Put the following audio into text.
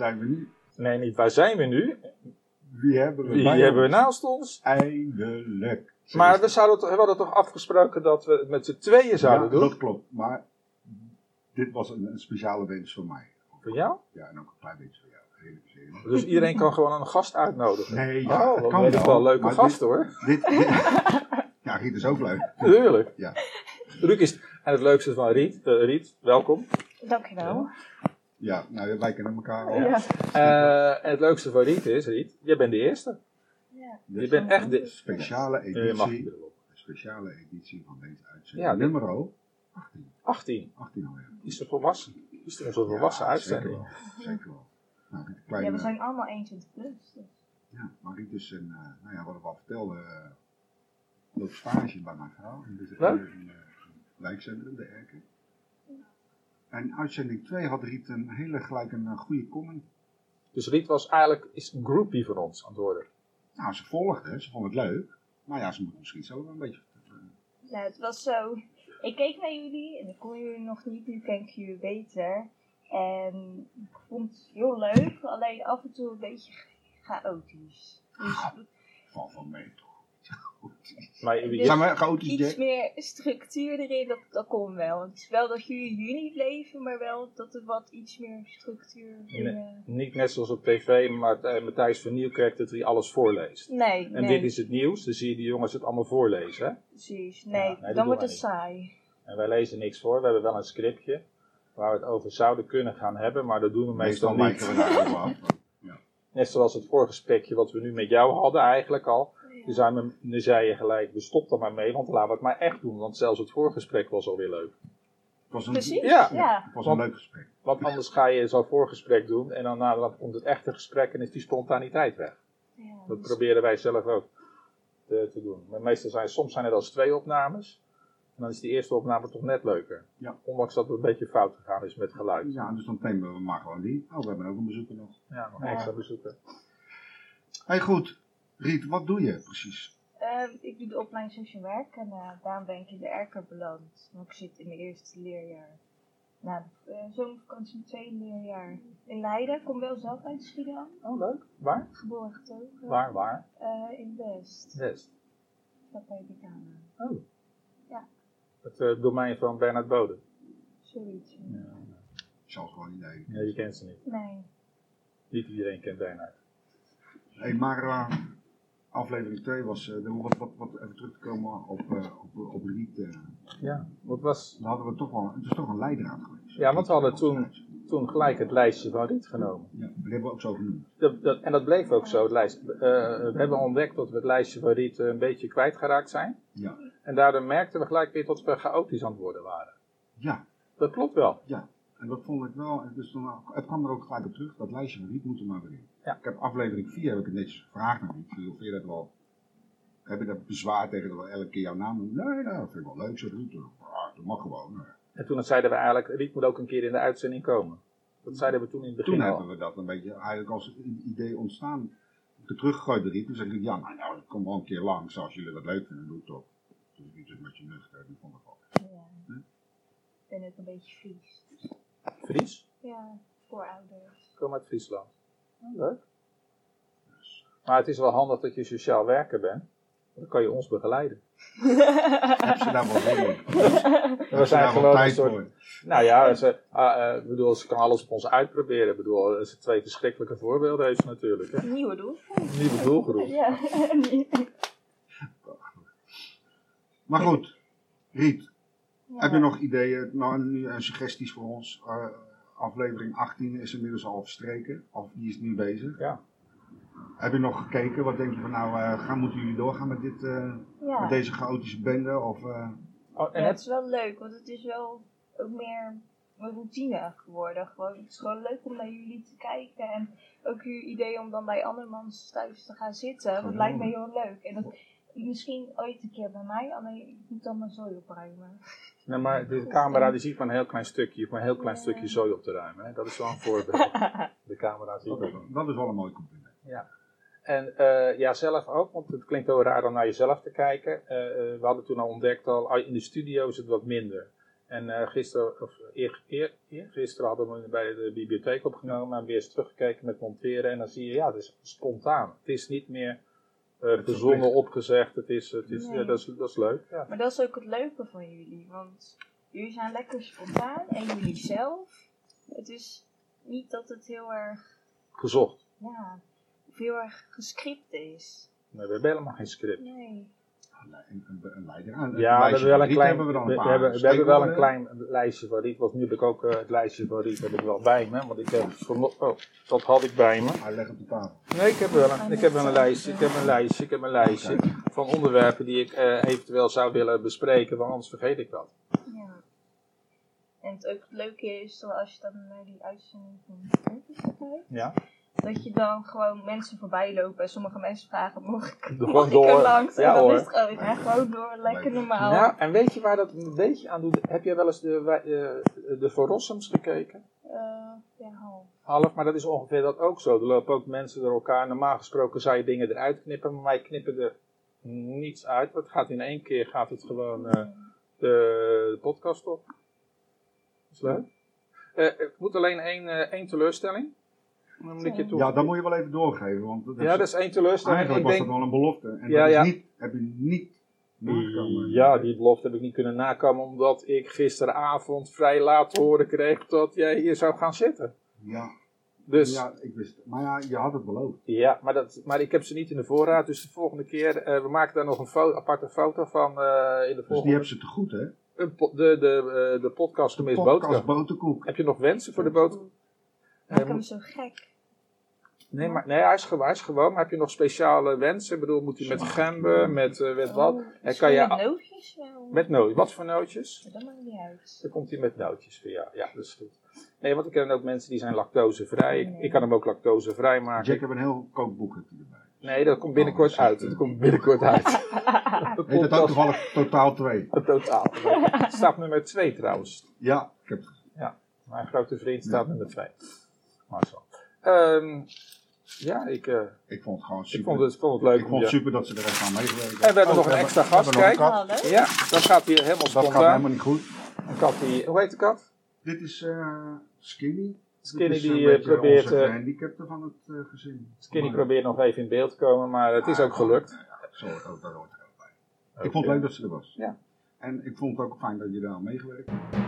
zijn we nu? Nee, niet waar zijn we nu? Wie hebben we Wie hebben we naast ons? Eindelijk. Zo Maar we, zouden we hadden toch afgesproken dat we het met z'n tweeën zouden ja, doen? dat klopt. Maar dit was een, een speciale wens voor mij. Voor jou? Ja, en ook een klein beetje voor jou. Dus iedereen kan gewoon een gast uitnodigen. Nee, ja, oh, het dat kan wel een leuke gast dit- hoor. Dit, dit, ja, Riet is ook leuk. Tuurlijk. Ja. Ruud is, en het leukste van Riet, eh, Riet, welkom. Dankjewel. Ja, nou, wij kennen elkaar al. Ja. Eh, en het leukste van Riet is, Riet, jij bent de eerste. Ja. Dus Je bent echt de... speciale Eh, editie, erop. speciale editie van deze uitzending. Ja, Nummer 18. 18. 18 alweer. Is er volwassen. Is er onze volwassen Ja, uitzending. Zeker wel. Zeker wel. Nou, een kleine, ja, we zijn allemaal 21 plus. Dus. ja, maar Riet is een, eh, nou ja, wat ik al vertelde, eh loopt stage bij mijn vrouw. In dit Leuk. in, eh, wijkcentrum, de Erken. En uitzending 2 had Riet een hele gelijk een eh, goede comment. Dus Riet was eigenlijk is een groupie van ons aan het worden. Nou, ze volgde, ze vond het leuk. Maar ja, ze moet misschien zelf wel een beetje... Nou, het was zo. Ik keek naar jullie en ik kon jullie nog niet, nu ken ik jullie beter. En ik vond het heel leuk, alleen af en toe een beetje chaotisch. Dus Val van mee toch. Maar Dus- chaotisch, iets meer structuur erin, dat, dat kon wel. Het is wel dat jullie jullie bleven, maar wel dat er wat iets meer structuur in. Nee. eh, niet net zoals op tv, maar uh, Matthijs van Nieuwkerk dat hij alles voorleest. Nee, En nee, dit is het nieuws, dan zie je die jongens het allemaal voorlezen. Hè? precies. Ja, Nee, dan wordt het saai. En wij lezen niks voor, we hebben wel een scriptje waar we het over zouden kunnen gaan hebben, maar dat doen we meestal, Meestal niet. we daar af. Net zoals het voorgesprekje wat we nu met jou hadden eigenlijk al. Toen, zei me, nu zei je gelijk, we stop er maar mee, want laten we het maar echt doen. Want zelfs het voorgesprek was alweer leuk. Het was een, Precies? Ja. ja. Het was een leuk gesprek. Want anders ga je zo'n voorgesprek doen en dan naderhand komt het echte gesprek en is die spontaniteit weg. Ja, Dat dus- proberen wij zelf ook te, te doen. Maar meestal zijn, soms zijn het als twee opnames. En dan is die eerste opname toch net leuker. Ja. Ondanks dat het een beetje fout gegaan is met geluid. Ja, dus dan nemen we maar gewoon die. Oh, we hebben ook een bezoeker nog. Ja, nog Ja. extra bezoeken. hey, goed. Riet, wat doe je precies? Ehm, ik doe de opleiding social werk en eh, daarom ben ik in de Erker beland. Want ik zit in mijn eerste leerjaar. Na de eh, zomervakantie mijn tweede leerjaar in Leiden. Ik kom wel zelf uit Schiedam. Oh, leuk. Waar? Geboren getogen. Waar, waar? Eh, in West. West. Dat bij de kamer. Oh. Ja. Het eh, domein van Bernard Bode. Zoiets. Ik zal gewoon niet weten. Ja, je kent ze niet. Nee. Niet iedereen kent Bernard. Hey, maar aflevering 2 was, eh, de- wat, wat, wat, even terug te komen op, eh, op, op Riet. eh, Ja, wat was... dan hadden we toch wel, het is toch een leidraad geweest. Ja, want we hadden toen, toen gelijk het lijstje van Riet genomen. Ja, dat hebben we ook zo genoemd. Dat, dat, en dat bleef ook zo, het lijst. Eh, we hebben ontdekt dat we het lijstje van Riet eh, een beetje kwijtgeraakt zijn. Ja. En daardoor merkten we gelijk weer dat we chaotisch aan het worden waren. Ja, Dat klopt wel. ja. En dat vond ik wel, dus toen, het kwam er ook gelijk op terug, dat lijstje van Riet moet er maar weer in. Ja. Ik heb aflevering 4 heb ik het netjes gevraagd naar joh, Vind je dat wel, heb je dat bezwaar tegen dat we elke keer jouw naam doen? Nee, nou, dat vind ik wel leuk, zegt Riet. Ja, dat mag gewoon. En toen zeiden we eigenlijk, Riet moet ook een keer in de uitzending komen. Dat zeiden we toen in het begin Toen al. hebben we dat een beetje eigenlijk als idee ontstaan. Ik teruggegooid bij Riet. Toen zeg ik, ja, nou, nou, ik kom wel een keer langs. Als jullie dat leuk vinden, doe het toch. Dus ik is een beetje nuchter. Die vond ik wel. Ja. Ik ben ook een beetje Fries. Dus, Fries? ja, voorouders. Ik kom uit Friesland. Oh, leuk. Maar het is wel handig dat je sociaal werker bent. Dan kan je ons begeleiden. Heb ze daar wel zin in? We ze zijn gewoon een soort... voor? Nou ja, ze, ah, eh, bedoel, ze kan alles op ons uitproberen. Ik bedoel, zijn twee verschrikkelijke voorbeelden heeft ze natuurlijk. Hè? Nieuwe doel. Nieuwe doelgroep. Ja. Maar goed, Riet. Heb je nog ideeën, nou, nu, eh, suggesties voor ons? Eh, aflevering 18 is inmiddels al verstreken, of die is nu bezig. Ja. Heb je nog gekeken? Wat denk je van, nou, eh, gaan, moeten jullie doorgaan met, dit, eh, Ja. met deze chaotische bende? Of, eh, Oh, en Ja, het, is wel leuk, want het is wel ook meer een routine geworden. Gewoon, het is gewoon leuk om naar jullie te kijken. En ook uw idee om dan bij andermans thuis te gaan zitten. Dat lijkt me heel leuk. En dat, misschien ooit een keer bij mij, alleen ik moet dan mijn zooi opruimen. nee, maar de camera die ziet maar een heel klein stukje. Je hoeft maar een heel klein Ja. stukje zooi op te ruimen. Hè? Dat is wel een voorbeeld. De camera ziet dat, dat. is, dat is wel een mooi compliment. En eh ja, zelf ook, want het klinkt heel raar om naar jezelf te kijken. Eh, eh, we hadden toen al ontdekt al, ah, in de studio is het wat minder. En eh, gisteren, of eer, eer, eergisteren hadden we bij de bibliotheek opgenomen en weer eens teruggekeken met monteren. En dan zie je, ja, het is spontaan. Het is niet meer eh verplicht. opgezegd. Het is, het is, Nee. ja, dat, is, dat is leuk. Ja. Maar dat is ook het leuke van jullie, want jullie zijn lekker spontaan en jullie zelf. Het is niet dat het heel erg, Gezocht. ja, of heel erg gescript is. Nee, we hebben helemaal geen script. Nee. Een, een, een leider. Een, Ja, we hebben wel een klein, hebben we dan een we, paar we hebben, we hebben wel een klein lijstje van Riet. Want nu heb ik ook eh, het lijstje van Riet heb ik wel bij me. Want ik heb oh, dat had ik bij me. Hij legt op de tafel. Nee, ik heb wel een, ik heb wel een lijstje. Ik heb een lijstje. Ik heb een lijstje van onderwerpen die ik eh, eventueel zou willen bespreken. Want anders vergeet ik dat. Ja. En het ook het leuke is als je dan naar die uitzending van kijkt, Ja. Dat je dan gewoon mensen voorbij lopen en sommige mensen vragen, mag ik, mag ik er langs? Ja, en dan hoor. is het gewoon, ja, gewoon door, lekker normaal. Nou, en weet je waar dat een beetje aan doet? Heb jij wel eens de, eh, de Verrossums gekeken? Eh, ja, half. Half, maar dat is ongeveer dat ook zo. Er lopen ook mensen door elkaar. Normaal gesproken zou je dingen eruit knippen, maar wij knippen er niets uit. Het gaat in één keer gaat het gewoon eh, de, de podcast op. Dat is leuk. Ik moet alleen één, één teleurstelling. Ik. Ja, dat moet je wel even doorgeven. Want dat is, Ja, dat is één teleurstelling. eigenlijk Ik was denk, dat wel een belofte. En Ja, dat is ja. niet, heb je niet nagekomen. ja, die belofte heb ik niet kunnen nakomen omdat ik gisteravond vrij laat te horen kreeg dat jij hier zou gaan zitten. Ja, Dus ja, ik wist het. Maar ja, je had het beloofd. Ja, maar, dat, maar ik heb ze niet in de voorraad. Dus de volgende keer, eh, we maken daar nog een fo- aparte foto van eh, in de Dus die volgende. hebben ze te goed, hè? Een po- de, de, eh, de podcast Gemist Podcast boterkoek. Heb je nog wensen voor de? Maak Eh, hem zo gek. Nee, maar, nee hij, is gewoon, hij is gewoon. Maar heb je nog speciale wensen? Ik bedoel, moet hij met gember, met, eh, met wat? Oh, En misschien kan je- met nootjes wel. Met nootjes. Wat voor nootjes? Dat maakt niet uit. Dan komt hij met nootjes voor jou. Ja, dat is goed. Nee, want ik ken ook mensen die zijn lactosevrij. Ik, Nee. ik kan hem ook lactosevrij maken. Jack heeft een heel kookboek erbij. Nee, dat komt binnenkort uit. Dat komt binnenkort uit. De Heet het ook toevallig totaal 2? Totaal. Het staat nummer 2 trouwens. Ja, ik heb Mijn grote vriend staat nummer 2. Marcel. Ehm, ja, ik, eh, Ik vond het gewoon super. ik vond het, vond het leuk. Ik vond het super dat ze er echt aan meegewerkt En we hebben Oh, nog een hebben- extra gast, hebben kijk. Oh, leuk. Ja, dat gaat hier helemaal Dat gaat spontaan. helemaal niet goed. Een kat die, hoe heet de kat? Dit is eh, Skinny. Skinny is die, eh, probeert, onze eh, gehandicapte van het eh, gezin. Skinny Maar- probeert nog even in beeld te komen, maar het is ook gelukt. Zo, dat, hoort er ook bij. Ik vond het leuk dat ze er was. Ja. En ik vond het ook fijn dat je daar aan meegewerkt hebt.